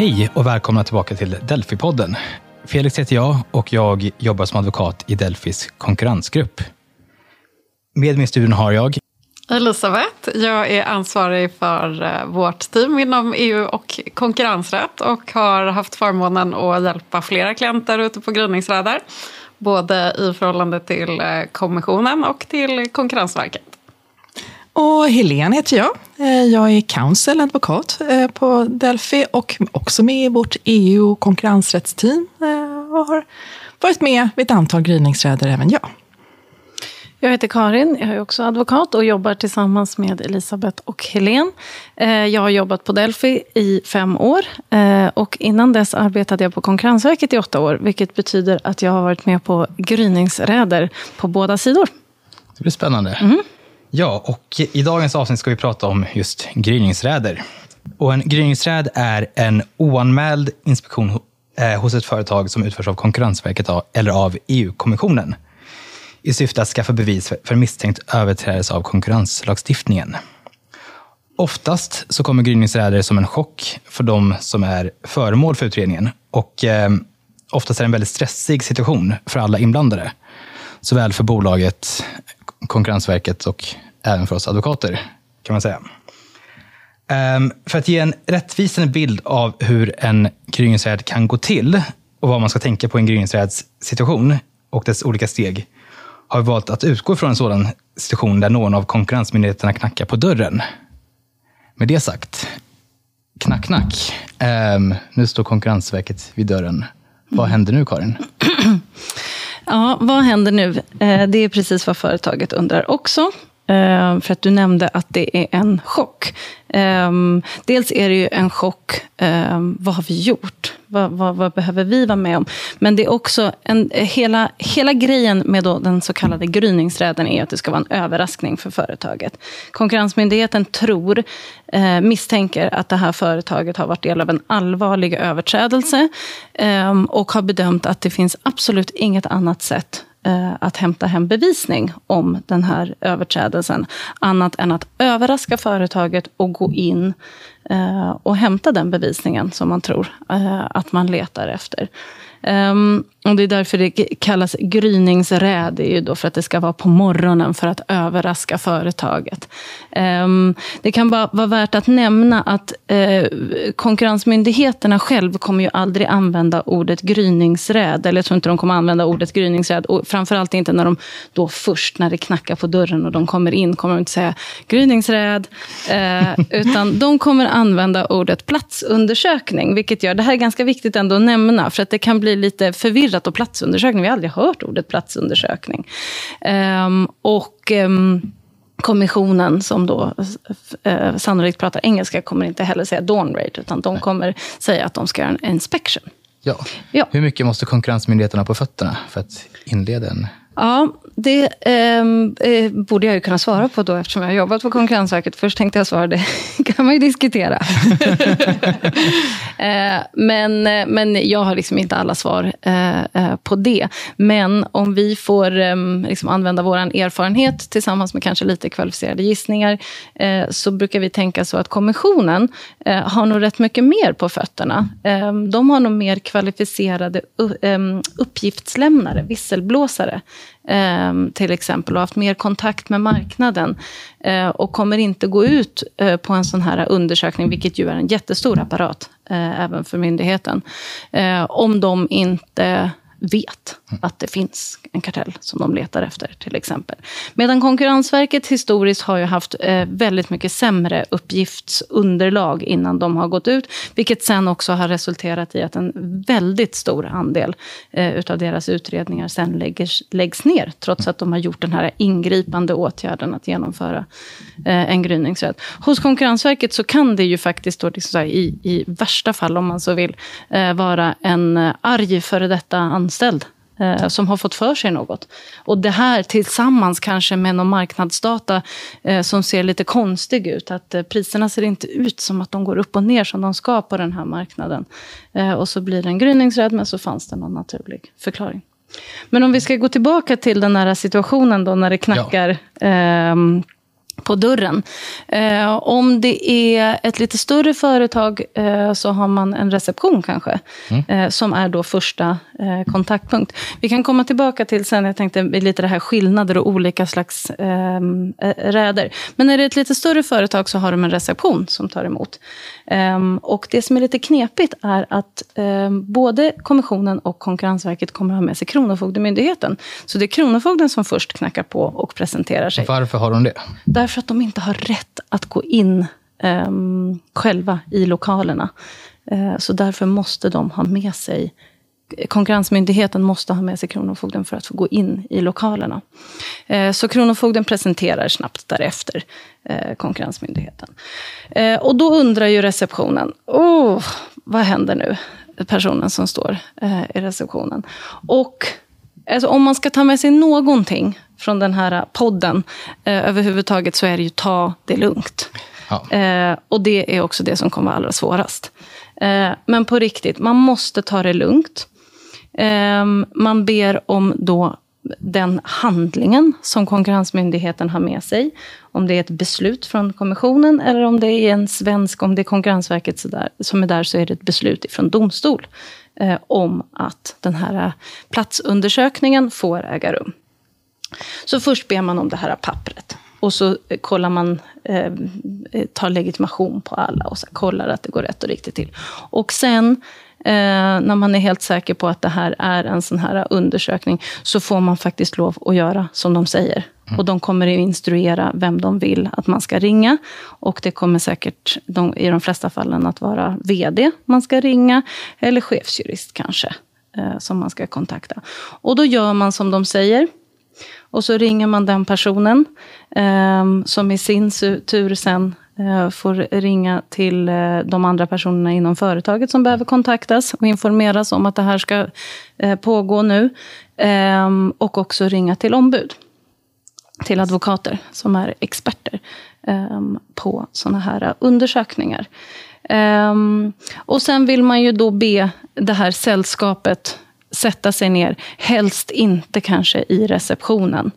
Hej och välkomna tillbaka till Delphi-podden. Felix heter jag och jag jobbar som advokat i Delfis konkurrensgrupp. Med mig i studion har jag Elisabeth, jag är ansvarig för eh, vårt team inom EU och konkurrensrätt och har haft förmånen att hjälpa flera klienter ute på gryningsräder. Både i förhållande till eh, kommissionen och till Konkurrensverket. Och Helene heter jag. Eh, jag är counsel, advokat på Delphi och också med i vårt EU och konkurrensrättsteam och har varit med vid ett antal gryningsräder även jag. Jag heter Karin, jag är också advokat och jobbar tillsammans med Elisabeth och Helen. Eh, jag har jobbat på Delphi i fem år eh, och innan dess arbetade jag på Konkurrensverket i åtta år, vilket betyder att jag har varit med på gryningsräder på båda sidor. Det blir spännande. Mm. Ja, och i dagens avsnitt ska vi prata om just gryningsräder. Och en gryningsräd är en oanmäld inspektion eh, hos ett företag som utförs av Konkurrensverket eller av EU-kommissionen i syfte att skaffa bevis för misstänkt överträdelse av konkurrenslagstiftningen. Oftast så kommer gryningsräder som en chock för de som är föremål för utredningen och eh, oftast är det en väldigt stressig situation för alla inblandade. Såväl för bolaget, Konkurrensverket och även för oss advokater, kan man säga. Ehm, för att ge en rättvisande bild av hur en gryningsräd kan gå till och vad man ska tänka på i en gryningsräds situation och dess olika steg, har vi valt att utgå från en sådan situation där någon av konkurrensmyndigheterna knackar på dörren. Med det sagt, knack, knack. Um, nu står Konkurrensverket vid dörren. Vad händer nu, Karin? Ja, vad händer nu? Eh, det är precis vad företaget undrar också. Eh, för att du nämnde att det är en chock. Eh, dels är det ju en chock, eh, vad har vi gjort? Vad, vad, vad, behöver vi vara med om? Men det är också, en, hela, hela grejen med den så kallade gryningsräden är att det ska vara en överraskning för företaget. Konkurrensmyndigheten tror, misstänker att det här företaget har varit del av en allvarlig överträdelse och har bedömt att det finns absolut inget annat sätt Eh, att hämta hem bevisning om den här överträdelsen. Annat än att överraska företaget och gå in eh, och hämta den bevisningen som man tror eh, att man letar efter. Um, och det är därför det kallas gryningsräd. Det är ju då för att det ska vara på morgonen för att överraska företaget. Um, det kan bara vara värt att nämna att uh, konkurrensmyndigheterna själv kommer ju aldrig använda ordet gryningsräd. Eller jag tror inte de kommer använda ordet gryningsräd. Och framförallt inte när de då först, när det knackar på dörren och de kommer in, kommer de inte säga gryningsräd. Uh, utan de kommer använda ordet platsundersökning. Vilket gör, det här är ganska viktigt ändå att nämna. För att det kan bli blir lite förvirrat och platsundersökning. Vi har aldrig hört ordet platsundersökning. Um, och um, kommissionen som då uh, sannolikt pratar engelska kommer inte heller säga dawn rate, utan de kommer säga att de ska göra en inspection. Ja. ja. Hur mycket måste konkurrensmyndigheterna på fötterna för att inleda en Ja, det ehm, eh, borde jag ju kunna svara på då eftersom jag har jobbat på Konkurrensverket. Först tänkte jag svara, det kan man ju diskutera. eh, men, eh, men jag har liksom inte alla svar eh, eh på det. Men om vi får eh, liksom använda vår erfarenhet tillsammans med kanske lite kvalificerade gissningar eh, så brukar vi tänka så att kommissionen har nog rätt mycket mer på fötterna. Ehm, de har nog mer kvalificerade uppgiftslämnare, visselblåsare Ehm, till exempel och haft mer kontakt med marknaden eh, och kommer inte gå ut eh, på en sån här undersökning, vilket ju är en jättestor apparat eh, även för myndigheten, eh, om de inte vet att det finns en kartell som de letar efter, till exempel. Medan Konkurrensverket historiskt har ju haft eh, väldigt mycket sämre uppgiftsunderlag innan de har gått ut, vilket sen också har resulterat i att en väldigt stor andel eh, utav deras utredningar sen läggs, läggs ner, trots att de har gjort den här ingripande åtgärden att genomföra eh, en gryningsrätt. Hos Konkurrensverket så kan det ju faktiskt, då, liksom i, i värsta fall om man så vill, vara en arg före detta anställd eh, som har fått för sig något. Och det här tillsammans kanske med någon marknadsdata eh, som ser lite konstig ut. Att eh, priserna ser inte ut som att de går upp och ner som de ska på den här marknaden. Eh, och så blir det en gryningsrädd, men så fanns det någon naturlig förklaring. Men om vi ska gå tillbaka till den här situationen då när det knackar ja. På dörren. Eh, om det är ett lite större företag eh, så har man en reception kanske, mm. eh, som är då första eh, kontaktpunkt. Vi kan komma tillbaka till sen, jag tänkte lite det här skillnader och olika slags ehm, eh, räder. Men när det är ett lite större företag så har de en reception som tar emot. Ehm, och det som är lite knepigt är att ehm, både Kommissionen och Konkurrensverket kommer ha med sig Kronofogdemyndigheten. Så det är Kronofogden som först knackar på och presenterar sig. Varför har de det? Därför att de inte har rätt att gå in um, själva i lokalerna. Uh, så därför måste de ha med sig Konkurrensmyndigheten måste ha med sig Kronofogden för att få gå in i lokalerna. Eh, så Kronofogden presenterar snabbt därefter eh, Konkurrensmyndigheten. Och då undrar ju receptionen, oh, vad händer nu? Personen som står i receptionen. Och alltså, om man ska ta med sig någonting från den här podden eh, överhuvudtaget så är det ju ta det lugnt. Ja. Eh, och det är också det som kommer vara allra svårast. Eh, men på riktigt, man måste ta det lugnt. Eh, man ber om då den handlingen som Konkurrensmyndigheten har med sig. Om det är ett beslut från kommissionen eller om det är en svensk, om det är Konkurrensverket som är där så är det ett beslut från domstol eh, om att den här eh, platsundersökningen får äga rum. Så först ber man om det här pappret. Och så eh, kollar man, eh, eh, tar legitimation på alla och så kollar att det går rätt och riktigt till. Och sen när man är helt säker på att det här är en sån här undersökning, så får man faktiskt lov att göra som de säger. Mm. Och de kommer att instruera vem de vill att man ska ringa. Och det kommer säkert de, i de flesta fallen att vara VD man ska ringa, eller chefsjurist kanske, eh, som man ska kontakta. Och då gör man som de säger. Och så ringer man den personen eh, som i sin tur sen eh, får ringa till eh, de andra personerna inom företaget som behöver kontaktas och informeras om att det här ska eh, pågå nu. Ehm, och också ringa till ombud. Till advokater som är experter ehm, på sådana här undersökningar. Ehm, och sen vill man ju då be det här sällskapet sätta sig ner, helst inte kanske i receptionen,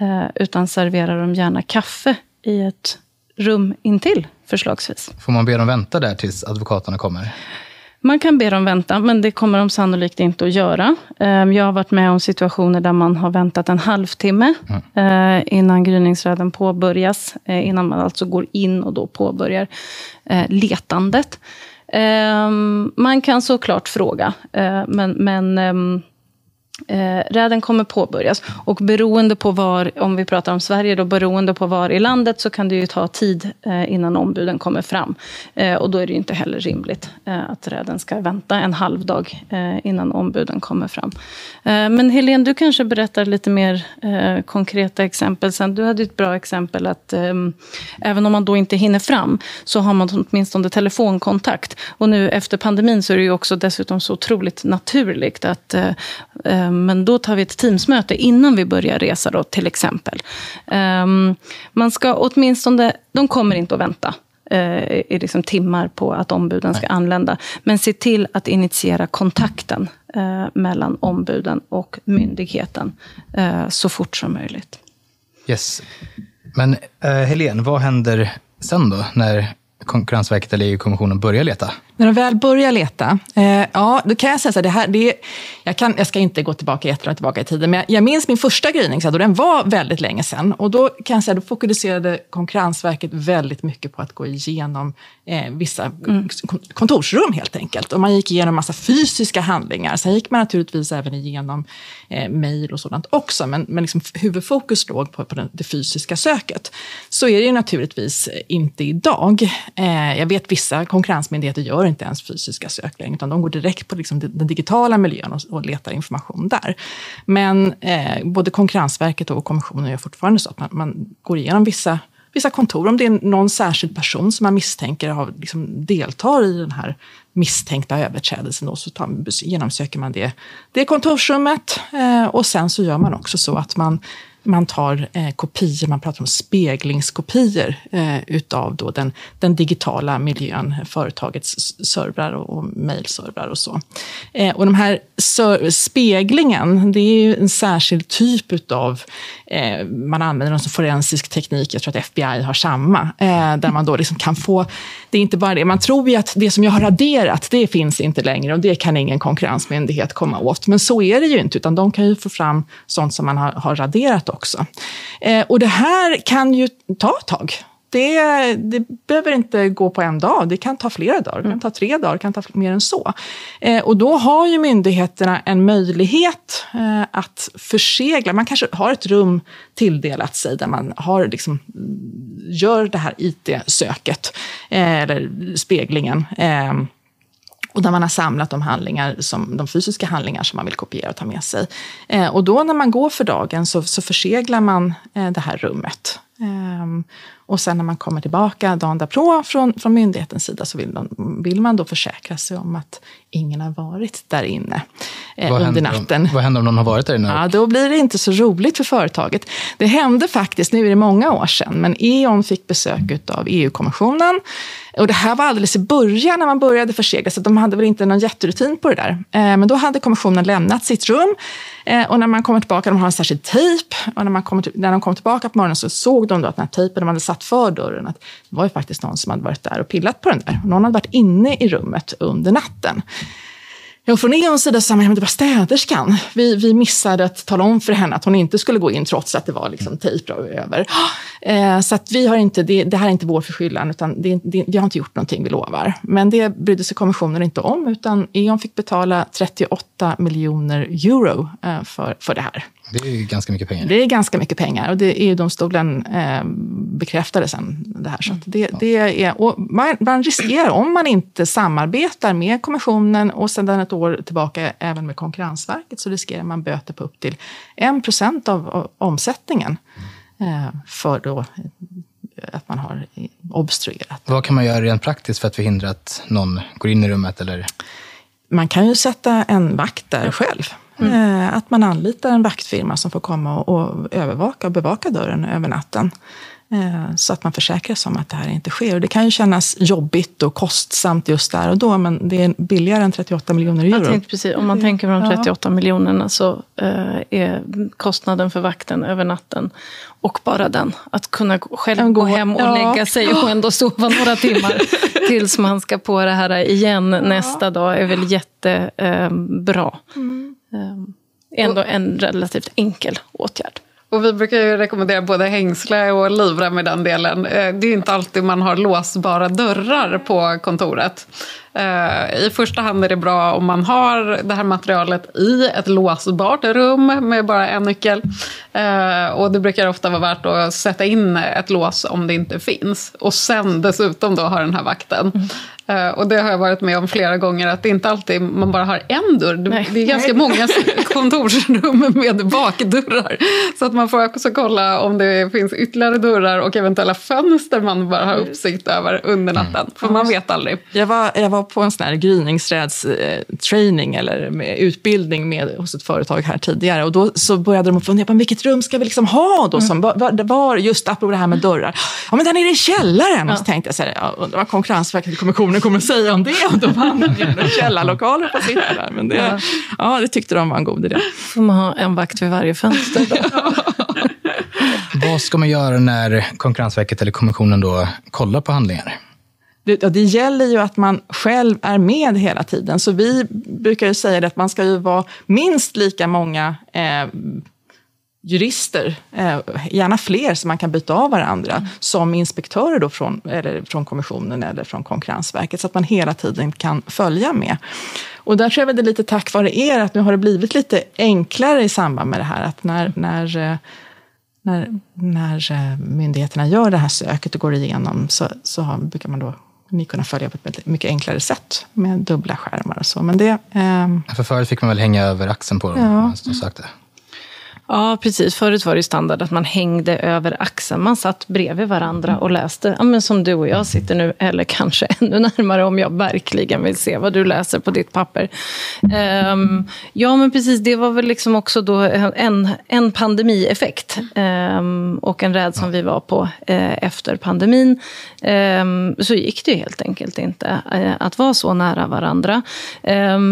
eh, utan serverar dem gärna kaffe i ett rum intill, förslagsvis. Får man be dem vänta där tills advokaterna kommer? Man kan be dem vänta, men det kommer de sannolikt inte att göra. Eh, jag har varit med om situationer där man har väntat en halvtimme mm. innan gryningsräden påbörjas. Innan man alltså går in och då påbörjar letandet. Um, man kan såklart fråga, men, men um, Eh, räden kommer påbörjas. Och beroende på var, om vi pratar om Sverige, då, beroende på var i landet så kan det ju ta tid eh, innan ombuden kommer fram. Eh, och då är det ju inte heller rimligt eh, att räden ska vänta en halv dag eh, innan ombuden kommer fram. Eh, men Helene, du kanske berättar lite mer eh, konkreta exempel sen. Du hade ett bra exempel att eh, även om man då inte hinner fram så har man åtminstone telefonkontakt. Och nu efter pandemin så är det ju också dessutom så otroligt naturligt att eh, men då tar vi ett Teamsmöte innan vi börjar resa då, till exempel. Ehm, man ska åtminstone, de kommer inte att vänta eh, i liksom timmar på att ombuden ska anlända. Men se till att initiera kontakten eh, mellan ombuden och myndigheten eh, så fort som möjligt. Yes. Men uh, Helene, vad händer sen då när Konkurrensverket eller EU-kommissionen börjar leta? När de väl börjar leta, eh, ja, då kan jag säga så här, det här, det, jag, kan, jag ska inte gå tillbaka jättelångt tillbaka i tiden, men jag, jag minns min första gryning, och den var väldigt länge sedan. Och då kan jag säga, då fokuserade Konkurrensverket väldigt mycket på att gå igenom eh, vissa mm. kontorsrum helt enkelt. Och man gick igenom massa fysiska handlingar. Sen gick man naturligtvis även igenom eh, mejl och sådant också, men, men liksom huvudfokus låg på, på den, det fysiska söket. Så är det ju naturligtvis inte idag. Eh, jag vet vissa konkurrensmyndigheter gör inte ens fysiska sökningar, utan de går direkt på liksom den digitala miljön och, och letar information där. Men eh, både Konkurrensverket och Kommissionen gör fortfarande så att man, man går igenom vissa vissa kontor, om det är någon särskild person som man misstänker har, liksom, deltar i den här misstänkta överträdelsen, då, så tar, genomsöker man det, det kontorsrummet. Eh, och sen så gör man också så att man man tar eh, kopior, man pratar om speglingskopior eh, utav då den, den digitala miljön, företagets servrar och, och mejlservrar och så. Eh, och de här speglingen, det är ju en särskild typ utav eh, man använder någon forensisk teknik, jag tror att FBI har samma, eh, där man då liksom kan få, det är inte bara det, man tror ju att det som jag har raderat, det finns inte längre och det kan ingen konkurrensmyndighet komma åt. Men så är det ju inte, utan de kan ju få fram sånt som man har, har raderat också. Eh, och det här kan ju ta ett tag det, det behöver inte gå på en dag. Det kan ta flera dagar, det kan ta tre dagar, det kan ta mer än så. Eh, och då har ju myndigheterna en möjlighet eh, att försegla. Man kanske har ett rum tilldelat sig där man har liksom, gör det här IT-söket, eh, eller speglingen. Eh, och där man har samlat de, handlingar som, de fysiska handlingar som man vill kopiera och ta med sig. Eh, och då när man går för dagen så, så förseglar man eh, det här rummet. Um, och sen när man kommer tillbaka dagen därpå från, från myndighetens sida så vill, de, vill man då försäkra sig om att ingen har varit där inne eh, under natten. Om, vad händer om någon har varit där inne? Ja, då blir det inte så roligt för företaget. Det hände faktiskt, nu är det många år sedan, men E.ON fick besök av EU-kommissionen. Och det här var alldeles i början när man började försegla, så de hade väl inte någon jätterutin på det där. Eh, men då hade kommissionen lämnat sitt rum eh, och när man kommer tillbaka, de har en särskild tejp, och när, man kom, när de kom tillbaka på morgonen så såg de då att den här tejpen de hade satt för dörren, att det var ju faktiskt någon som hade varit där och pillat på den där. Någon hade varit inne i rummet under natten. Ja, från Eons sida sa man, det var städerskan. Vi, vi missade att tala om för henne att hon inte skulle gå in trots att det var liksom tejp över. Eh, så att vi har inte, det, det, här är inte vår förskyllan, utan det, det, vi har inte gjort någonting, vi lovar. Men det brydde sig kommissionen inte om, utan Eon fick betala 38 miljoner euro eh, för, för det här. Det är ganska mycket pengar. Det är ganska mycket pengar och det EU-domstolen eh, bekräftade sen det här. Så det, det är, man, man, riskerar, om man inte samarbetar med kommissionen och sedan ett år tillbaka även med Konkurrensverket, så riskerar man böter på upp till 1 procent av, av omsättningen eh, för då att man har obstruerat. Vad kan man göra rent praktiskt för att förhindra att någon går in i rummet? Eller? Man kan ju sätta en vakt där själv. Mm. Eh, att man anlitar en vaktfirma som får komma och övervaka och bevaka dörren över natten. Eh, så att man försäkrar sig om att det här inte sker. Och det kan ju kännas jobbigt och kostsamt just där och då, men det är billigare än 38 miljoner euro. Jag tänkte precis, om man tänker på de 38 ja. miljonerna så eh, är kostnaden för vakten över natten och bara den, att kunna själv gå hem och ja. lägga sig och ändå sova några timmar tills man ska på det här igen nästa dag är väl jättebra. Mm. Eh, ändå en relativt enkel åtgärd. Och vi brukar ju rekommendera både hängsle och livrem i den delen. Eh, det är inte alltid man har låsbara dörrar på kontoret. Eh, I första hand är det bra om man har det här materialet i ett låsbart rum med bara en nyckel. Eh, och det brukar ofta vara värt att sätta in ett lås om det inte finns. Och sen dessutom då ha den här vakten. Mm. Och det har jag varit med om flera gånger, att det inte alltid man bara har en dörr. Nej. Det är ganska många kontorsrum med bakdörrar. Så att man får också kolla om det finns ytterligare dörrar och eventuella fönster man bara har uppsikt över under natten. Mm. För man vet aldrig. Jag var, jag var på en sån här gryningsträdstraining eller med utbildning med, hos ett företag här tidigare. Och då så började de fundera på vilket rum ska vi liksom ha då? Som mm. var, var just apropå det här med dörrar. Ja, men den är i källaren. Ja. Och så tänkte jag så här, ja, undrar vad Konkurrensverket och kommissionen kommer att säga om det. Om de använder källarlokaler för att sitta där. Men det, ja. ja, det tyckte de var en god idé. Får man ha en vakt vid varje fönster då? Vad ska man göra när Konkurrensverket eller kommissionen då kollar på handlingar? det, det gäller ju att man själv är med hela tiden. Så vi brukar ju säga att man ska ju vara minst lika många eh, jurister, eh, gärna fler så man kan byta av varandra, mm. som inspektörer då från, eller från kommissionen eller från Konkurrensverket, så att man hela tiden kan följa med. Och där tror jag det är lite tack vare er att nu har det blivit lite enklare i samband med det här, att när, när eh, när, när eh, myndigheterna gör det här söket och går igenom så, så har, brukar man då ni kunna följa på ett mycket enklare sätt med dubbla skärmar och så. Men det, eh... För förut fick man väl hänga över axeln på dem? Ja. Man sökte. Ja, precis. Förut var det standard att man hängde över axeln. Man satt bredvid varandra och läste, ja, men som du och jag sitter nu, eller kanske ännu närmare om jag verkligen vill se vad du läser på ditt papper. Um, ja, men precis. Det var väl liksom också då en, en pandemieffekt um, och en räd som vi var på uh, efter pandemin. Um, så gick det helt enkelt inte uh, att vara så nära varandra.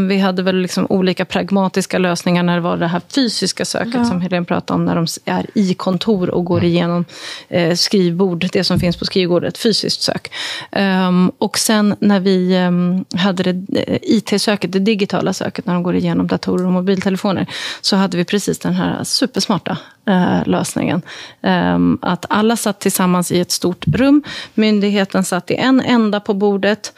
vi hade väl liksom olika pragmatiska lösningar när det var det här fysiska söket ja. som Helene pratade om, när de är i kontor och går mm. igenom eh, skrivbord, det som finns på skrivbordet, fysiskt sök. Um, och sen när vi um, hade det eh, IT-söket, det digitala söket, när de går igenom datorer och mobiltelefoner, så hade vi precis den här supersmarta uh, lösningen. Um, att alla satt tillsammans i ett stort rum, myndigheten satt i en enda på bordet,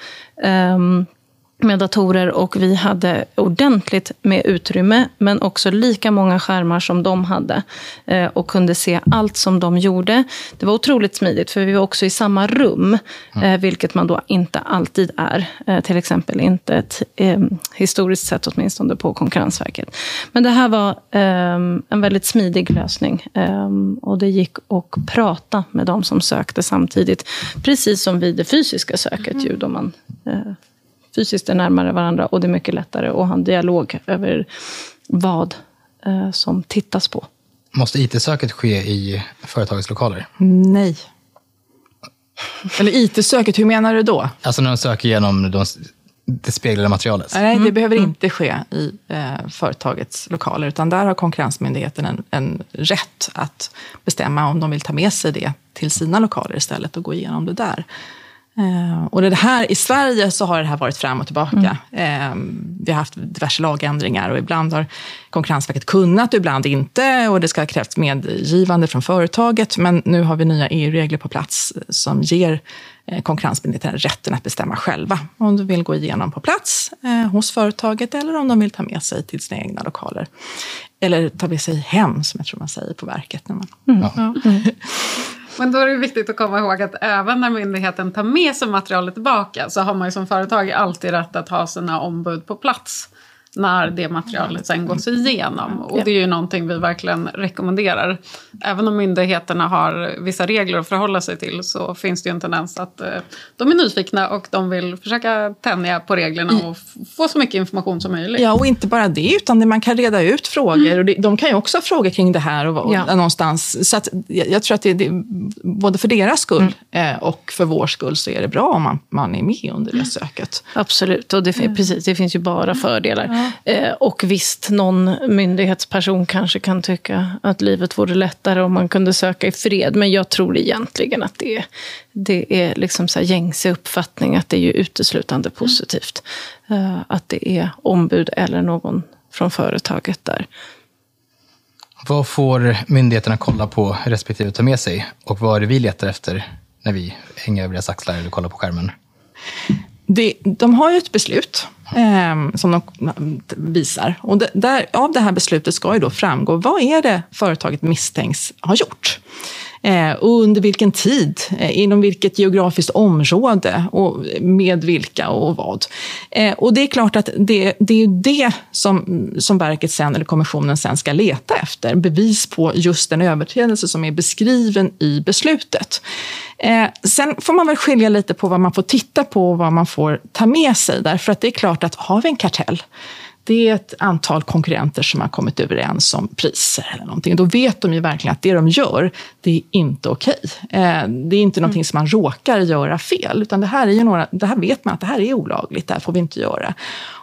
med datorer och vi hade ordentligt med utrymme men också lika många skärmar som de hade eh, och kunde se allt som de gjorde. Det var otroligt smidigt för vi var också i samma rum, mm. vilket man då inte alltid är. Eh, till exempel inte ett, historiskt sett åtminstone på Konkurrensverket. Men det här var en väldigt smidig lösning och det gick att prata med de som sökte samtidigt. Precis som vid det fysiska söket mm. ju, då man fysiskt är närmare varandra och det är mycket lättare att ha en dialog över vad eh, som tittas på. Måste IT-söket ske i företagets lokaler? Nej. Eller IT-söket, hur menar du då? Alltså när de söker igenom de, det speglade materialet? Nej, det mm. behöver mm. inte ske i eh, företagets lokaler, utan där har Konkurrensmyndigheten en, en rätt att bestämma om de vill ta med sig det till sina lokaler istället och gå igenom det där. Uh, och det här, I Sverige så har det här varit fram och tillbaka. Mm. Uh, vi har haft diverse lagändringar och ibland har Konkurrensverket kunnat ibland inte. Och det ska ha krävts medgivande från företaget. Men nu har vi nya EU-regler på plats som ger uh, Konkurrensmyndigheten rätten att bestämma själva om de vill gå igenom på plats hos företaget eller om de vill ta med sig till sina egna lokaler. Eller ta med sig hem, som jag tror man säger på verket. När man, mm. Ja. Mm. Men då är det viktigt att komma ihåg att även när myndigheten tar med sig materialet tillbaka så har man ju som företag alltid rätt att ha sina ombud på plats när det materialet sen gås igenom. Och det är ju någonting vi verkligen rekommenderar. Även om myndigheterna har vissa regler att förhålla sig till så finns det ju en tendens att eh, de är nyfikna och de vill försöka tänja på reglerna och få så mycket information som möjligt. Ja, och inte bara det, utan man kan reda ut frågor. Mm. Och de kan ju också ha frågor kring det här och, och ja. någonstans. Så att, jag tror att det, det, både för deras skull mm. Eh, och för vår skull så är det bra om man, man är med under det mm. söket. Absolut, och det, mm. precis, det finns ju bara fördelar. Eh, och visst, någon myndighetsperson kanske kan tycka att livet vore lättare om man kunde söka i fred. Men jag tror egentligen att det, det är liksom så gängse uppfattning att det är ju uteslutande positivt. Eh, att det är ombud eller någon från företaget där. Vad får myndigheterna kolla på respektive ta med sig? Och vad är det vi letar efter när vi hänger över deras axlar eller kollar på skärmen? Det, de har ju ett beslut eh, som de visar. Och det, där, av det här beslutet ska ju då framgå vad är det företaget misstänks ha gjort. Eh, och under vilken tid, eh, inom vilket geografiskt område och med vilka och vad. Eh, och det är klart att det, det är det som, som verket sen, eller kommissionen sen ska leta efter. Bevis på just den överträdelse som är beskriven i beslutet. Eh, sen får man väl skilja lite på vad man får titta på och vad man får ta med sig. Därför att det är klart att har vi en kartell det är ett antal konkurrenter som har kommit överens om priser eller någonting. Då vet de ju verkligen att det de gör, det är inte okej. Eh, det är inte någonting mm. som man råkar göra fel, utan det här, är ju några, det här vet man att det här är olagligt, det här får vi inte göra.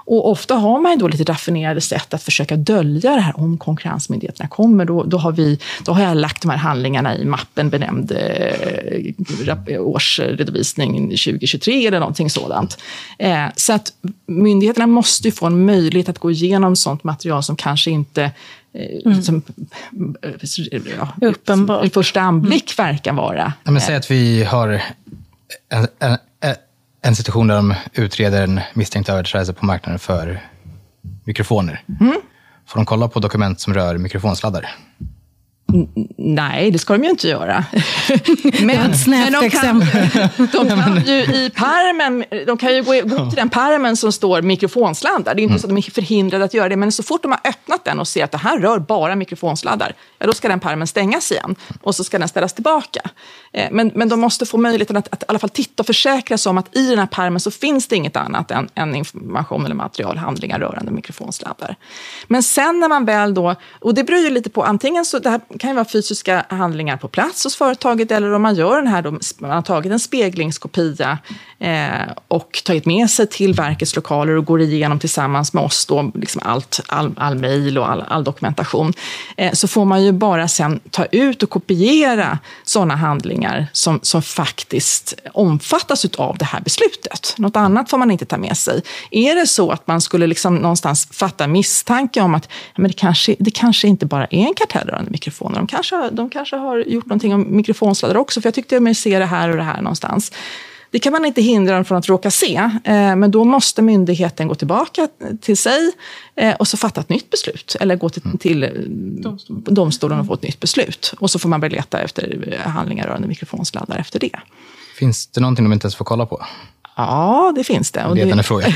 Och ofta har man då lite raffinerade sätt att försöka dölja det här om konkurrensmyndigheterna kommer. Då, då, har, vi, då har jag lagt de här handlingarna i mappen benämnd eh, årsredovisning 2023 eller någonting sådant. Eh, så att myndigheterna måste få en möjlighet att gå igenom sånt material som kanske inte eh, Mm. Som, ja, Uppenbart. i första anblick mm. verkar vara. Ja, men säg att vi har en, en, en situation där de utreder en misstänkt överträdelse på marknaden för mikrofoner. Mm. Får de kolla på dokument som rör mikrofonsladdar? Nej, det ska de ju inte göra. men, men de, kan, de kan ju i permen, de kan ju gå, gå till den permen som står mikrofonsladdar. Det är inte mm. så att de är förhindrade att göra det, men så fort de har öppnat den och ser att det här rör bara mikrofonsladdar, ja, då ska den permen stängas igen och så ska den ställas tillbaka. Eh, men, men de måste få möjligheten att, att i alla fall titta och försäkra sig om att i den här permen så finns det inget annat än, än information eller material, handlingar rörande mikrofonsladdar. Men sen när man väl då, och det beror ju lite på, antingen så det här kan ju vara fysiska handlingar på plats hos företaget eller om man gör den här, då, man har tagit en speglingskopia eh, och tagit med sig till verkets lokaler och går igenom tillsammans med oss då, liksom allt, all, all mejl och all, all dokumentation. Eh, så får man ju bara sen ta ut och kopiera sådana handlingar som, som faktiskt omfattas av det här beslutet. Något annat får man inte ta med sig. Är det så att man skulle liksom någonstans fatta misstanke om att men det, kanske, det kanske inte bara är en kartell rörande mikrofoner, de kanske, de kanske har gjort någonting om mikrofonsladdar också, för jag tyckte mig se det här och det här någonstans. Det kan man inte hindra dem från att råka se, eh, men då måste myndigheten gå tillbaka till sig eh, och så fatta ett nytt beslut. Eller gå till, till eh, domstolen och få ett nytt beslut. Och så får man väl leta efter handlingar rörande mikrofonsladdar efter det. Finns det någonting de inte ens får kolla på? Ja, det finns det. Och det... En fråga.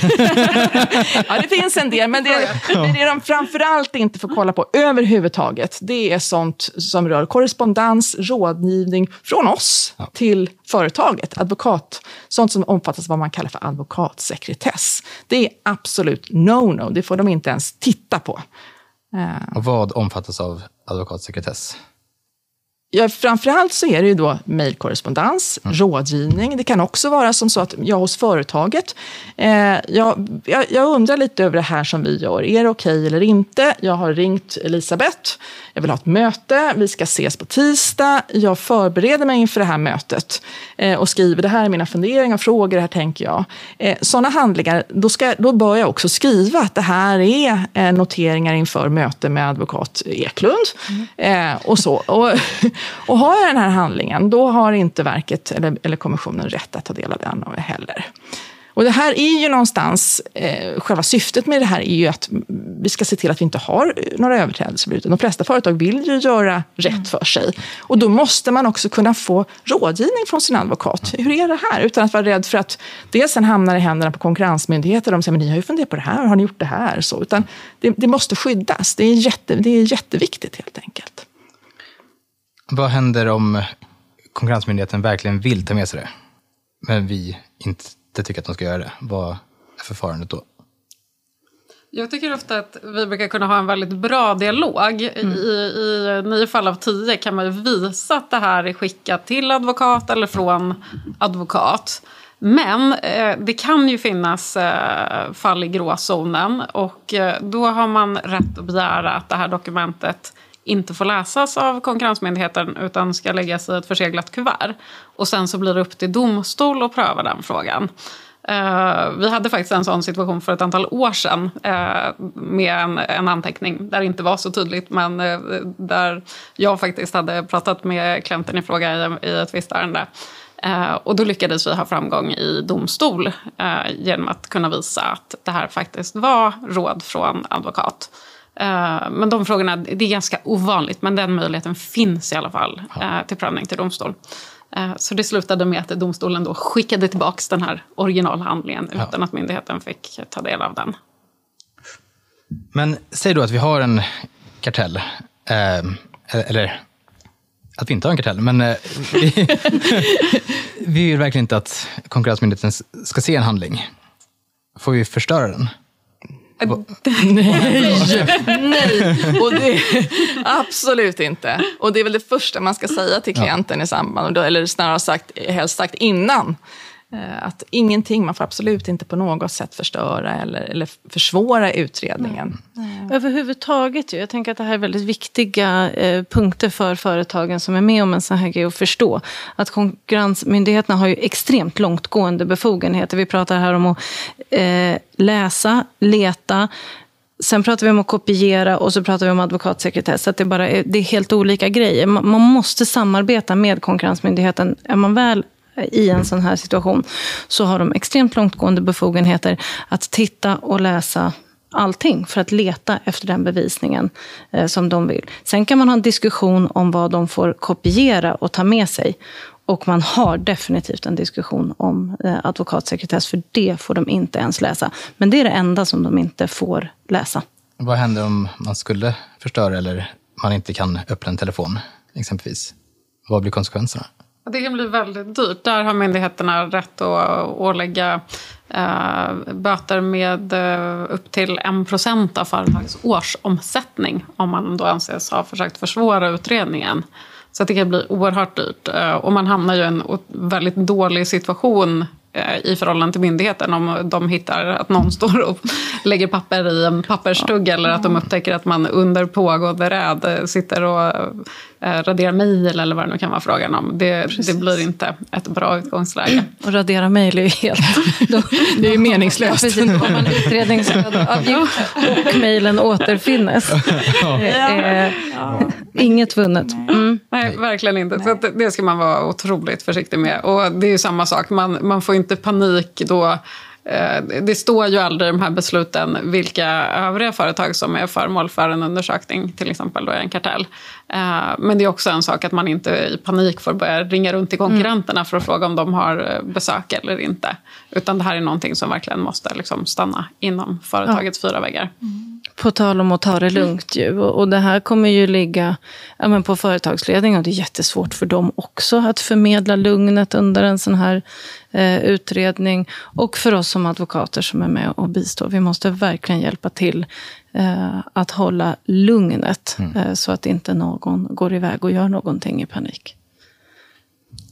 ja, det finns en del, men det, men det de framförallt inte får kolla på överhuvudtaget, det är sånt som rör korrespondens, rådgivning från oss ja. till företaget, advokat. Sånt som omfattas av vad man kallar för advokatsekretess. Det är absolut no-no, det får de inte ens titta på. Och vad omfattas av advokatsekretess? Ja, framförallt så är det ju då mejlkorrespondens, mm. rådgivning. Det kan också vara som så att jag hos företaget, eh, jag, jag, undrar lite över det här som vi gör. Är det okej okay eller inte? Jag har ringt Elisabeth. Jag vill ha ett möte. Vi ska ses på tisdag. Jag förbereder mig inför det här mötet eh, och skriver det här är mina funderingar och frågor. Det här tänker jag. Eh, sådana handlingar, då, ska, då bör jag också skriva att det här är eh, noteringar inför möte med advokat Eklund. Mm. och så. Och, och har jag den här handlingen, då har inte verket eller, eller kommissionen rätt att ta del av den heller. Och det här är ju någonstans, eh, själva syftet med det här är ju att vi ska se till att vi inte har eh, några överträdelser. De flesta företag vill ju göra rätt för sig. Och då måste man också kunna få rådgivning från sin advokat. Hur är det här? Utan att vara rädd för att det sen hamnar i händerna på konkurrensmyndigheter. De säger, men ni har ju funderat på det här, har ni gjort det här? Så, utan det, det måste skyddas. Det är, jätte, det är jätteviktigt helt enkelt. Vad händer om Konkurrensmyndigheten verkligen vill ta med sig det, men vi inte tycker att de ska göra det? Vad är förfarandet då? Jag tycker ofta att vi brukar kunna ha en väldigt bra dialog. Mm. I, I nio fall av tio kan man ju visa att det här är skickat till advokat eller från advokat. Men eh, det kan ju finnas eh, fall i gråzonen och eh, då har man rätt att begära att det här dokumentet inte får läsas av Konkurrensmyndigheten utan ska läggas i ett förseglat kuvert. Och sen så blir det upp till domstol att pröva den frågan. Uh, vi hade faktiskt en sån situation för ett antal år sedan uh, med en, en, anteckning där det inte var så tydligt men uh, där jag faktiskt hade pratat med klienten i fråga i, i ett visst ärende. och då lyckades vi ha framgång i domstol genom att kunna visa att det här faktiskt var råd från advokat. Uh, men de frågorna, det är ganska ovanligt, men den möjligheten finns i alla fall uh, till prövning till domstol. Uh, så det slutade med att domstolen då skickade tillbaka den här originalhandlingen ja. utan att myndigheten fick ta del av den. Men säg då att vi har en kartell, eller att vi inte har en kartell, men vi, vi vill verkligen inte att Konkurrensmyndigheten ska se en handling. Får vi förstöra den? nej, nej. Och det, absolut inte. Och det är väl det första man ska säga till klienten i samband, eller snarare sagt, helst sagt innan Eh, att ingenting, man får absolut inte på något sätt förstöra eller, eller försvåra utredningen. Mm. Eh. Överhuvudtaget, jag tänker att det här är väldigt viktiga eh, punkter för företagen som är med om en sån här grej att förstå. Att konkurrensmyndigheterna har ju extremt långtgående befogenheter. Vi pratar här om att eh, läsa, leta, Sen pratar vi om att kopiera och så pratar vi om advokatsekretess. Att det, bara är, det är helt olika grejer. Man, man måste samarbeta med Konkurrensmyndigheten. Är man väl i en sån här situation så har de extremt långtgående befogenheter att titta och läsa allting för att leta efter den bevisningen eh, som de vill. Sen kan man ha en diskussion om vad de får kopiera och ta med sig. Och man har definitivt en diskussion om eh, advokatsekretess, för det får de inte ens läsa. Men det är det enda som de inte får läsa. Vad händer om man skulle förstöra eller man inte kan öppna en telefon, exempelvis? Vad blir konsekvenserna? Det kan bli väldigt dyrt. Där har myndigheterna rätt att ålägga eh, böter med eh, upp till 1% av företagets årsomsättning om man då anses ha försökt försvåra utredningen. Så det kan bli oerhört dyrt. Eh, och man hamnar ju i en väldigt dålig situation Eh, i förhållande till myndigheten om de hittar att någon står och lägger papper i en papperstugg eller att de upptäcker att man under pågående räd sitter och eh, raderar mejl eller vad det nu kan vara frågan om. Det, det blir inte ett bra utgångsläge. Och radera mejl är ju helt... Då, det är ju meningslöst. Precis, om man utredningsavgift och mejlen återfinnes. Ja. Inget vunnet. Mm. Nej, verkligen inte. Så det ska man vara otroligt försiktig med. Och det är ju samma sak, man, man får inte panik då eh, det står ju aldrig i de här besluten vilka övriga företag som är föremål för en undersökning, till exempel då en kartell. Eh, men det är också en sak att man inte i panik får börja ringa runt till konkurrenterna mm. för att fråga om de har eh, besök eller inte. Utan det här är någonting som verkligen måste liksom stanna inom företagets ja. fyra väggar. Mm. På tal om att ta det lugnt ju. Och det här kommer ju ligga ja, men på företagsledningen och det är jättesvårt för dem också att förmedla lugnet under en sån här eh, utredning. Och för oss som advokater som är med och bistår. Vi måste verkligen hjälpa till eh, att hålla lugnet mm. eh, så att inte någon går iväg och gör någonting i panik.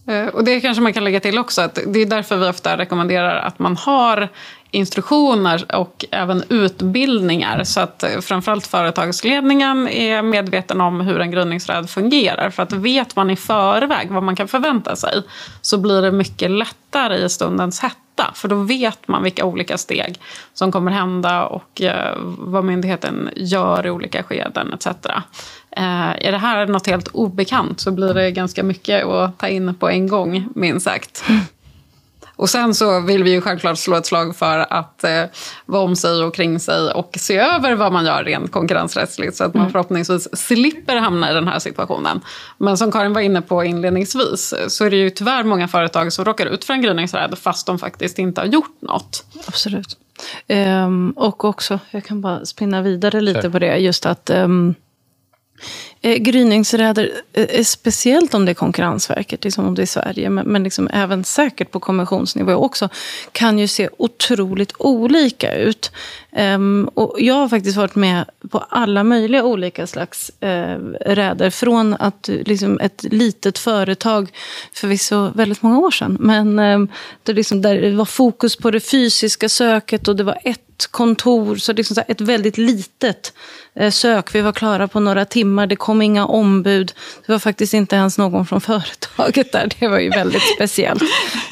Eh, och det kanske man kan lägga till också, att det är därför vi ofta rekommenderar att man har instruktioner och även utbildningar så att eh, framförallt företagsledningen är medveten om hur en grundningsräd fungerar. För att vet man i förväg vad man kan förvänta sig så blir det mycket lättare i stundens hetta. För då vet man vilka olika steg som kommer hända och eh, vad myndigheten gör i olika skeden etc. Eh, är det här något helt obekant så blir det ganska mycket att ta in på en gång, minst sagt. Och sen så vill vi ju självklart slå ett slag för att eh, vara om sig och kring sig och se över vad man gör rent konkurrensrättsligt så att man mm. förhoppningsvis slipper hamna i den här situationen. Men som Karin var inne på inledningsvis så är det ju tyvärr många företag som råkar ut för en gryningsräd fast de faktiskt inte har gjort något. Absolut. Um, och också, jag kan bara spinna vidare lite på det, just att um, Eh, gryningsräder, eh, eh, speciellt om det är Konkurrensverket, liksom om det är Sverige, men, men liksom även säkert på konventionsnivå också, kan ju se otroligt olika ut. Um, och jag har faktiskt varit med på alla möjliga olika slags uh, räder. Från att liksom, ett litet företag, förvisso väldigt många år sedan, men um, det, liksom, där det var fokus på det fysiska söket och det var ett kontor, så liksom så ett väldigt litet eh, sök. Vi var klara på några timmar, det kom inga ombud. Det var faktiskt inte ens någon från företaget där. Det var ju väldigt speciellt.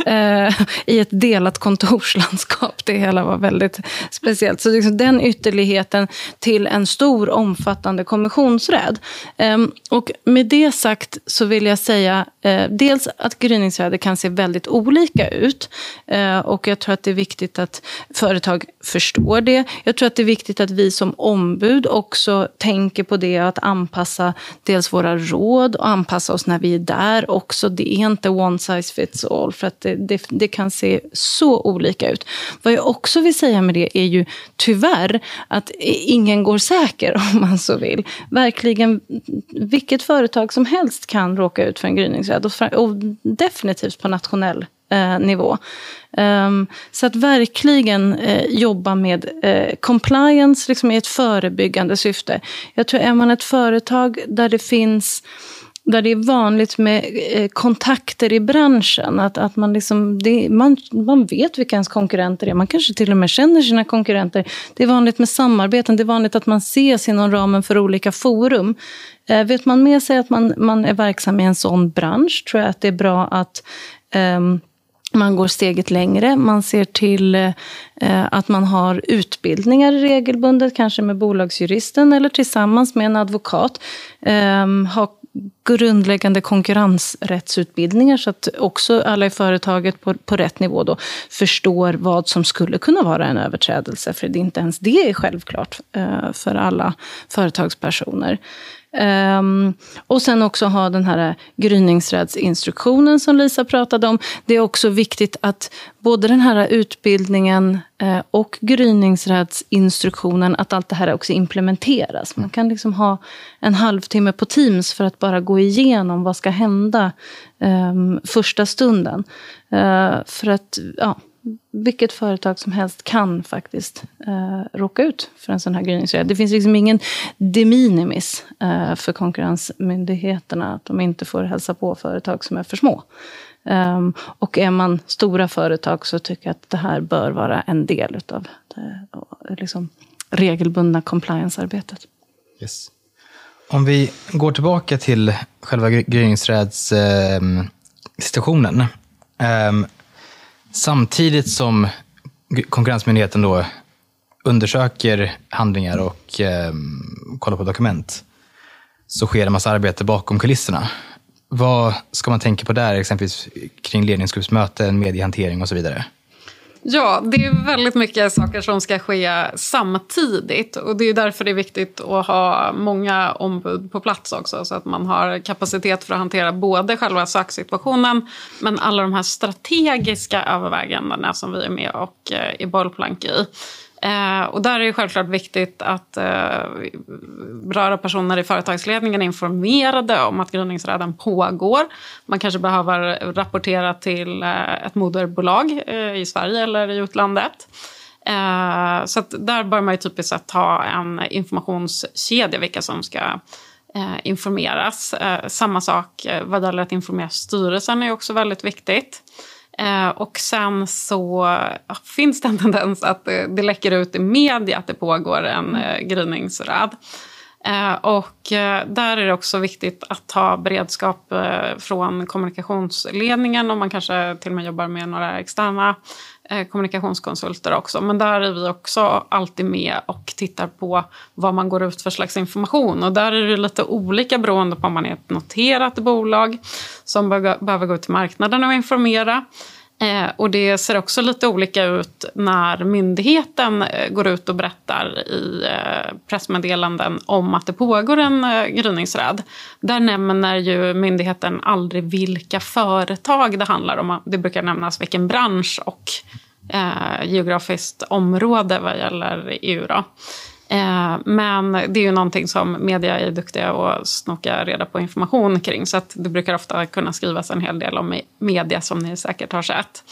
Eh, I ett delat kontorslandskap. Det hela var väldigt speciellt. Så liksom den ytterligheten till en stor omfattande kommissionsräd. Ehm, och med det sagt så vill jag säga eh, dels att gryningsräder kan se väldigt olika ut. Eh, och jag tror att det är viktigt att företag förstår förstår det. Jag tror att det är viktigt att vi som ombud också tänker på det att anpassa dels våra råd och anpassa oss när vi är där också. Det är inte one size fits all för att det, det, det kan se så olika ut. Vad jag också vill säga med det är ju tyvärr att ingen går säker om man så vill. Verkligen, vilket företag som helst kan råka ut för en gryningsräd och, och definitivt på nationell eh, nivå. Um, så att verkligen eh, jobba med eh, compliance liksom i ett förebyggande syfte. Jag tror är man ett företag där det finns där det är vanligt med eh, kontakter i branschen. Att, att man, liksom, det, man, man vet vilka ens konkurrenter är. Man kanske till och med känner sina konkurrenter. Det är vanligt med samarbeten. Det är vanligt att man ses inom ramen för olika forum. Eh, vet man med sig att man, man är verksam i en sån bransch tror jag att det är bra att um, man går steget längre. Man ser till eh, att man har utbildningar regelbundet, kanske med bolagsjuristen eller tillsammans med en advokat. Eh, ha grundläggande konkurrensrättsutbildningar så att också alla i företaget på, på rätt nivå då förstår vad som skulle kunna vara en överträdelse. För det är inte ens det är självklart eh, för alla företagspersoner. Um, och sen också ha den här gryningsrädsinstruktionen som Lisa pratade om. Det är också viktigt att både den här utbildningen eh, och gryningsrädsinstruktionen, att allt det här också implementeras. Man kan liksom ha en halvtimme på Teams för att bara gå igenom vad ska hända um, första stunden. Uh, för att, ja, vilket företag som helst kan faktiskt eh, råka ut för en sån här gryningsräd. Det finns liksom ingen de minimis eh, för konkurrensmyndigheterna att de inte får hälsa på företag som är för små. Um, och är man stora företag så tycker jag att det här bör vara en del av det eh, liksom, regelbundna compliance-arbetet. Yes. Om vi går tillbaka till själva gryningsrädssituationen. Ehm, eh, um, Samtidigt som Konkurrensmyndigheten då undersöker handlingar och eh, kollar på dokument så sker en massa arbete bakom kulisserna. Vad ska man tänka på där, exempelvis kring ledningsgruppsmöten, mediehantering och så vidare? Ja, det är väldigt mycket saker som ska ske samtidigt. Och Det är därför det är viktigt att ha många ombud på plats också. Så att man har kapacitet för att hantera både själva söksituationen men alla de här strategiska övervägandena som vi är med och eh, är bollplank i. Eh, och där är det självklart viktigt att eh, berörda personer i företagsledningen är informerade om att gryningsräden pågår. Man kanske behöver rapportera till eh, ett moderbolag eh, i Sverige eller i utlandet. Eh, så där bör man ju typiskt sett ha en informationskedja vilka som ska eh, informeras. Eh, samma sak eh, vad gäller att informera styrelsen är också väldigt viktigt. Eh, och sen så finns det en tendens att det, det läcker ut i media att det pågår en mm. eh, gryningsräd. Eh, och eh, där är det också viktigt att ha beredskap från kommunikationsledningen om man kanske till och med jobbar med några externa Eh, kommunikationskonsulter också. Men där är vi också alltid med och tittar på vad man går ut för slags information. Och där är det lite olika beroende på om man är ett noterat bolag som behöver gå ut till marknaden och informera Eh, Eh, och det ser också lite olika ut när myndigheten eh, går ut och berättar i eh, pressmeddelanden om att det pågår en eh, gryningsräd. Där nämner ju myndigheten aldrig vilka företag det handlar om. Det brukar nämnas vilken bransch och eh, geografiskt område vad gäller EU. Då. Eh, men det är ju någonting som media är duktiga att snoka reda på information kring. Så att det brukar ofta kunna skrivas en hel del om media som ni säkert har sett.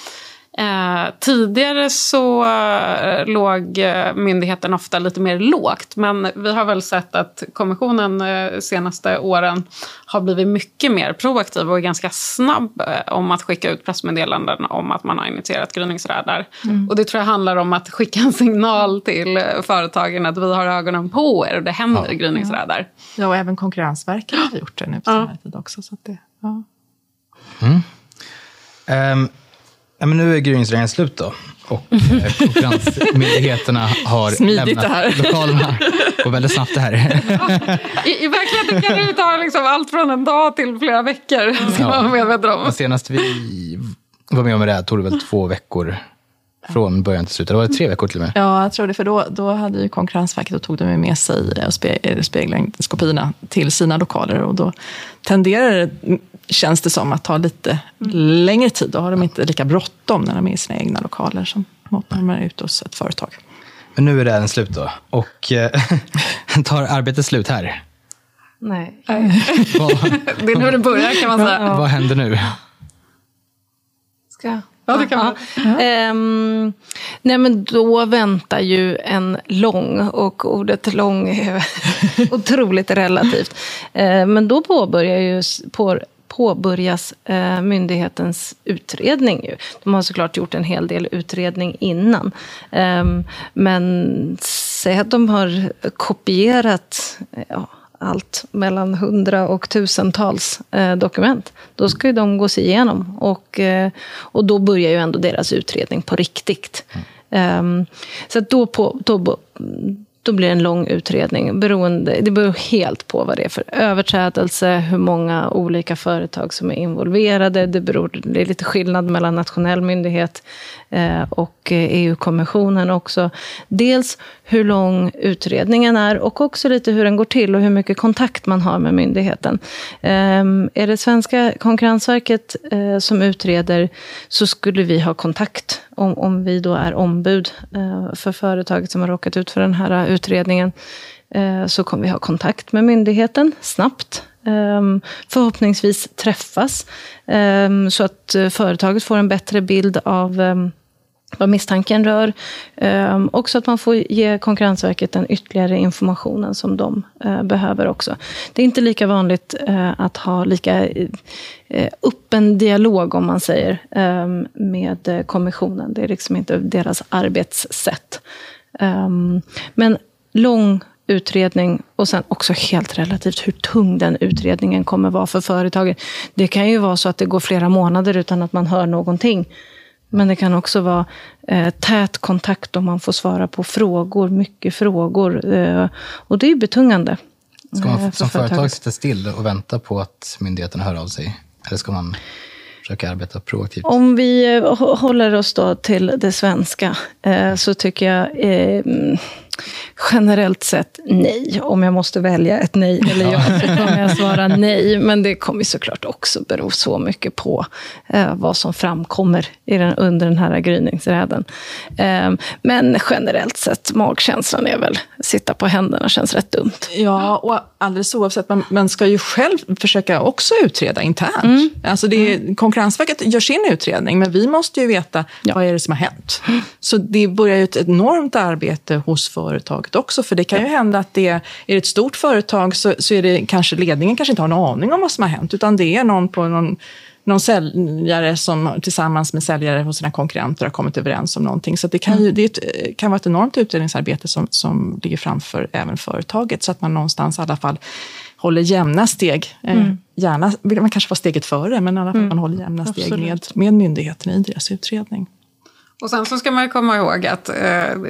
Eh, tidigare så eh, låg eh, myndigheten ofta lite mer lågt men vi har väl sett att kommissionen eh, senaste åren har blivit mycket mer proaktiv och är ganska snabb om att skicka ut pressmeddelanden om att man har initierat gryningsräder. Mm. Och det tror jag handlar om att skicka en signal till företagen att vi har ögonen på er och det händer ja. gryningsräder. Ja, och även Konkurrensverket har gjort det nu på ja. tid också. Så det, ja. Mm. Um. Ja, men nu är gryningsregeln slut då. Och eh, konkurrensmyndigheterna har Smidigt lämnat här. lokalerna. Och väldigt snabbt det här. I, I verkligheten kan det ta liksom allt från en dag till flera veckor. Ska ja. man medveten om. senast vi var med om det här tog det väl två veckor från början till slut. Eller var det tre veckor till och med? Ja, jag tror det. För då, då hade ju Konkurrensverket och tog de med sig eh, spegelskopiorna till sina lokaler. Och då tenderar det känns det som att ta lite mm. längre tid. Då har de inte lika bråttom när de är i sina egna lokaler som när de är ute hos ett företag. Men nu är det även slut då. Och eh, tar arbetet slut här? Nej. Vad, det är nu det börjar kan man säga. Ja. Vad händer nu? Ska Ja, det kan man. Ja. Um, nej, men då väntar ju en lång, och ordet lång är otroligt relativt. Uh, men då påbörjar ju, på, påbörjas uh, myndighetens utredning. Ju. De har såklart gjort en hel del utredning innan. Um, men säg att de har kopierat ja, allt mellan hundra och tusentals eh, dokument. Då ska ju de gås igenom och, eh, och då börjar ju ändå deras utredning på riktigt. Mm. Um, så då, på, då, då blir det en lång utredning. Beroende, det beror helt på vad det är för överträdelse, hur många olika företag som är involverade. Det, beror, det är lite skillnad mellan nationell myndighet Eh, och eh, e EU-kommissionen också. Dels hur lång utredningen är och också lite hur den går till och hur mycket kontakt man har med myndigheten. Ehm, är det svenska Konkurrensverket eh, som utreder så skulle vi ha kontakt om, om vi då är ombud för företaget som har råkat ut för den här utredningen. Så kommer vi ha kontakt med myndigheten snabbt. Ehm, förhoppningsvis träffas ehm, så att eh, företaget får en bättre bild av ehm, vad misstanken rör. och också att man får ge Konkurrensverket den ytterligare informationen som de eh, behöver också. Det är inte lika vanligt eh, att ha lika öppen dialog, om man säger, med kommissionen. Det är liksom inte deras arbetssätt. Men lång utredning och sen också helt relativt hur tung den utredningen kommer vara för företaget. Det kan ju vara så att det går flera månader utan att man hör någonting. Men det kan också vara eh, tät kontakt om man får svara på frågor, mycket frågor. Eh, och det är betungande. Ska man eh, som företag sitta still och vänta på att myndigheterna hör av sig? Eller ska man försöka arbeta proaktivt? Om vi eh, håller oss då till det svenska eh, så tycker jag Generellt sett nej. Om jag måste välja ett nej eller ja, så kommer jag svara nej. Men det kommer såklart också bero så mycket på eh, vad som framkommer i den, under den här gryningsräden. Eh, men generellt sett, magkänslan är väl sitta på händerna känns rätt dumt. Ja, och alldeles oavsett, man, man ska ju själv försöka också utreda internt. Mm. Alltså det, mm. Konkurrensverket gör sin utredning, men vi måste ju veta ja. vad är det som har hänt. Mm. Så det börjar ju ett enormt arbete hos företaget också, för det kan ju hända att det är ett stort företag så, så är det kanske ledningen kanske inte har en aning om vad som har hänt, utan det är någon på någon någon säljare som tillsammans med säljare hos sina konkurrenter har kommit överens om någonting. Så det kan, ju, det kan vara ett enormt utredningsarbete som, som ligger framför även företaget, så att man någonstans i alla fall håller jämna steg. Eh, mm. Gärna vill man kanske vara steget före, men i alla fall mm. man håller jämna steg med, med myndigheten i deras utredning. Och sen så ska man komma ihåg att eh,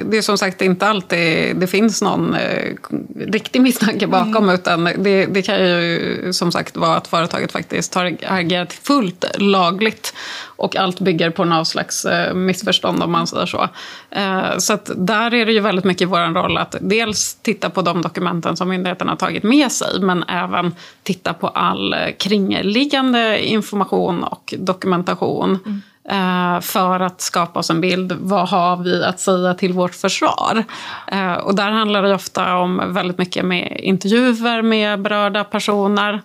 det är som sagt inte alltid det finns någon eh, riktig misstanke bakom. Mm. Utan det, det, kan ju som sagt vara att företaget faktiskt har agerat fullt lagligt. Och allt bygger på någon slags eh, missförstånd om man säger så. Eh, så att där är det ju väldigt mycket vår roll att dels titta på de dokumenten som myndigheten har tagit med sig. Men även titta på all kringliggande information och dokumentation. Mm. Eh, för att skapa oss en bild. Vad har vi att säga till vårt försvar? Eh, och där handlar det ofta om väldigt mycket med intervjuer med berörda personer.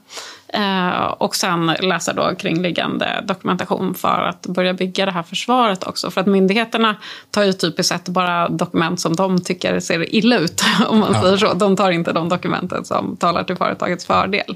Eh, och sen läsa då kringliggande dokumentation för att börja bygga det här försvaret också. För att myndigheterna tar ju typiskt sett bara dokument som de tycker ser illa ut. Om man ja. säger så. De tar inte de dokumenten som talar till företagets fördel.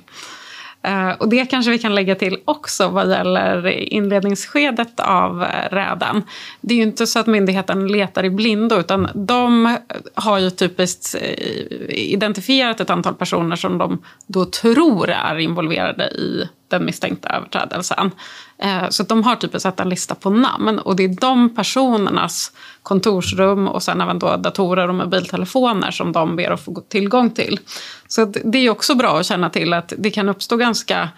Eh, och det kanske vi kan lägga till också vad gäller inledningsskedet av räden. Det är ju inte så att myndigheten letar i blindo utan de har ju typiskt eh, identifierat ett antal personer som de då tror är involverade i den misstänkta överträdelsen. Eh, så de har typ sett en lista på namn och det är de personernas kontorsrum och sen även då datorer och mobiltelefoner som de ber att få tillgång till. Så det är också bra att känna till att det kan uppstå ganska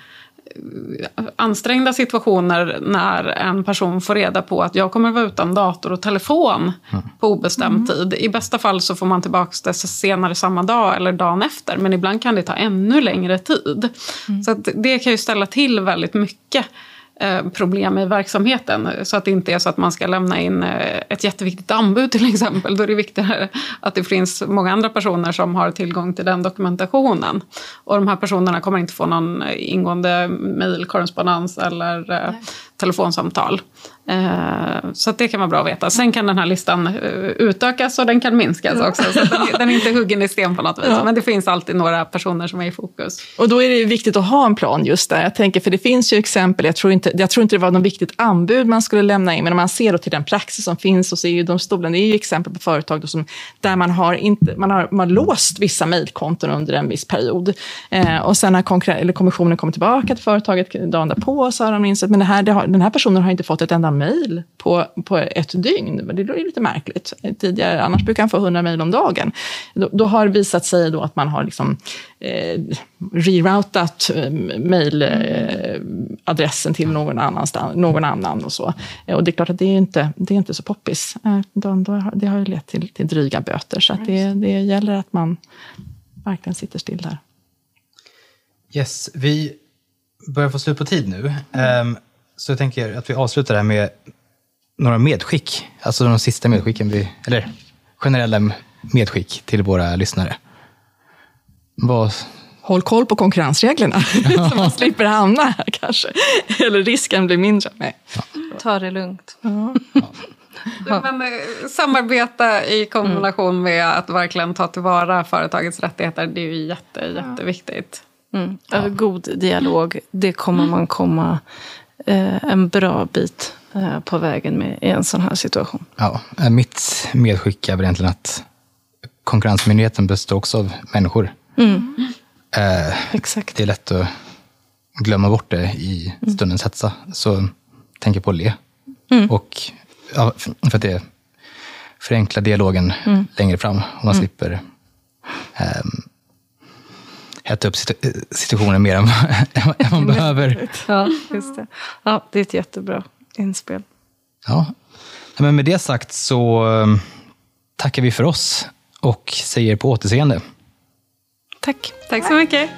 ansträngda situationer när en person får reda på att jag kommer vara utan dator och telefon mm. på obestämd mm. tid. I bästa fall så får man tillbaka det senare samma dag eller dagen efter. Men ibland kan det ta ännu längre tid. Mm. Så det kan ju ställa till väldigt mycket Eh, problem i verksamheten. Så att det inte är så att man ska lämna in eh, ett jätteviktigt anbud till exempel. Då är det viktigare att det finns många andra personer som har tillgång till den dokumentationen. Och de här personerna kommer inte få någon ingående mejlkorrespondens eller eh, Nej telefonsamtal. Eh, så det kan vara bra att veta. Sen kan den här listan eh, utökas och den kan minskas också. Så den, den, är inte huggen i sten på något vis. Ja. Men det finns alltid några personer som är i fokus. Och då är det viktigt att ha en plan just där. Jag tänker, för det finns ju exempel, jag tror inte, jag tror inte det var något viktigt anbud man skulle lämna in, men om man ser till den praxis som finns hos EU-domstolen, det är ju exempel på företag som, där man har, inte, man, har, man har låst vissa mejlkonton under en viss period. Eh, och sen eller kommissionen kommit tillbaka till företaget dagen därpå så har de insett, men det här, det har, den här personen har inte fått ett enda mejl på, på ett dygn. Det är lite märkligt. Tidigare, annars brukar han få 100 mejl om dagen. Då, då, har det visat sig då att man har liksom, eh, reroutat eh, mejladressen eh, till någon, annanstans, någon annan. Och, så. Eh, och det är klart att det är inte, det är inte så poppis. Eh, då, då, det har ju lett till, till dryga böter. Så det, det gäller att man verkligen sitter still där. Yes, vi börjar få slut på tid nu. Um, så jag tänker att vi avslutar det här med några medskick. Alltså de sista medskicken, vi, eller generella medskick till våra lyssnare. Vad... Håll koll på konkurrensreglerna, så man slipper hamna här kanske. Eller risken blir mindre. Nej. Ja. Ta det lugnt. Ja. Ja. Men, samarbeta i kombination mm. med att verkligen ta tillvara företagets rättigheter, det är ju jätte, jätteviktigt. Mm. Ja. God dialog, det kommer man komma en bra bit eh, på vägen med i en sån här situation. Ja, eh, mitt medskick är väl egentligen att Konkurrensmyndigheten består också av människor. Mm. Eh, Exakt. Det är lätt att glömma bort det i mm. stundens hetsa. Så tänk på att le. Mm. Och, ja, för att det förenklar dialogen mm. längre fram. Och man mm. slipper um, hetta upp situationen mer än, än man behöver. Ja, just det. Ja, det är ett jättebra inspel. Ja, men med det sagt så um, tackar vi för oss och säger på återseende. Tack. Tack så mycket.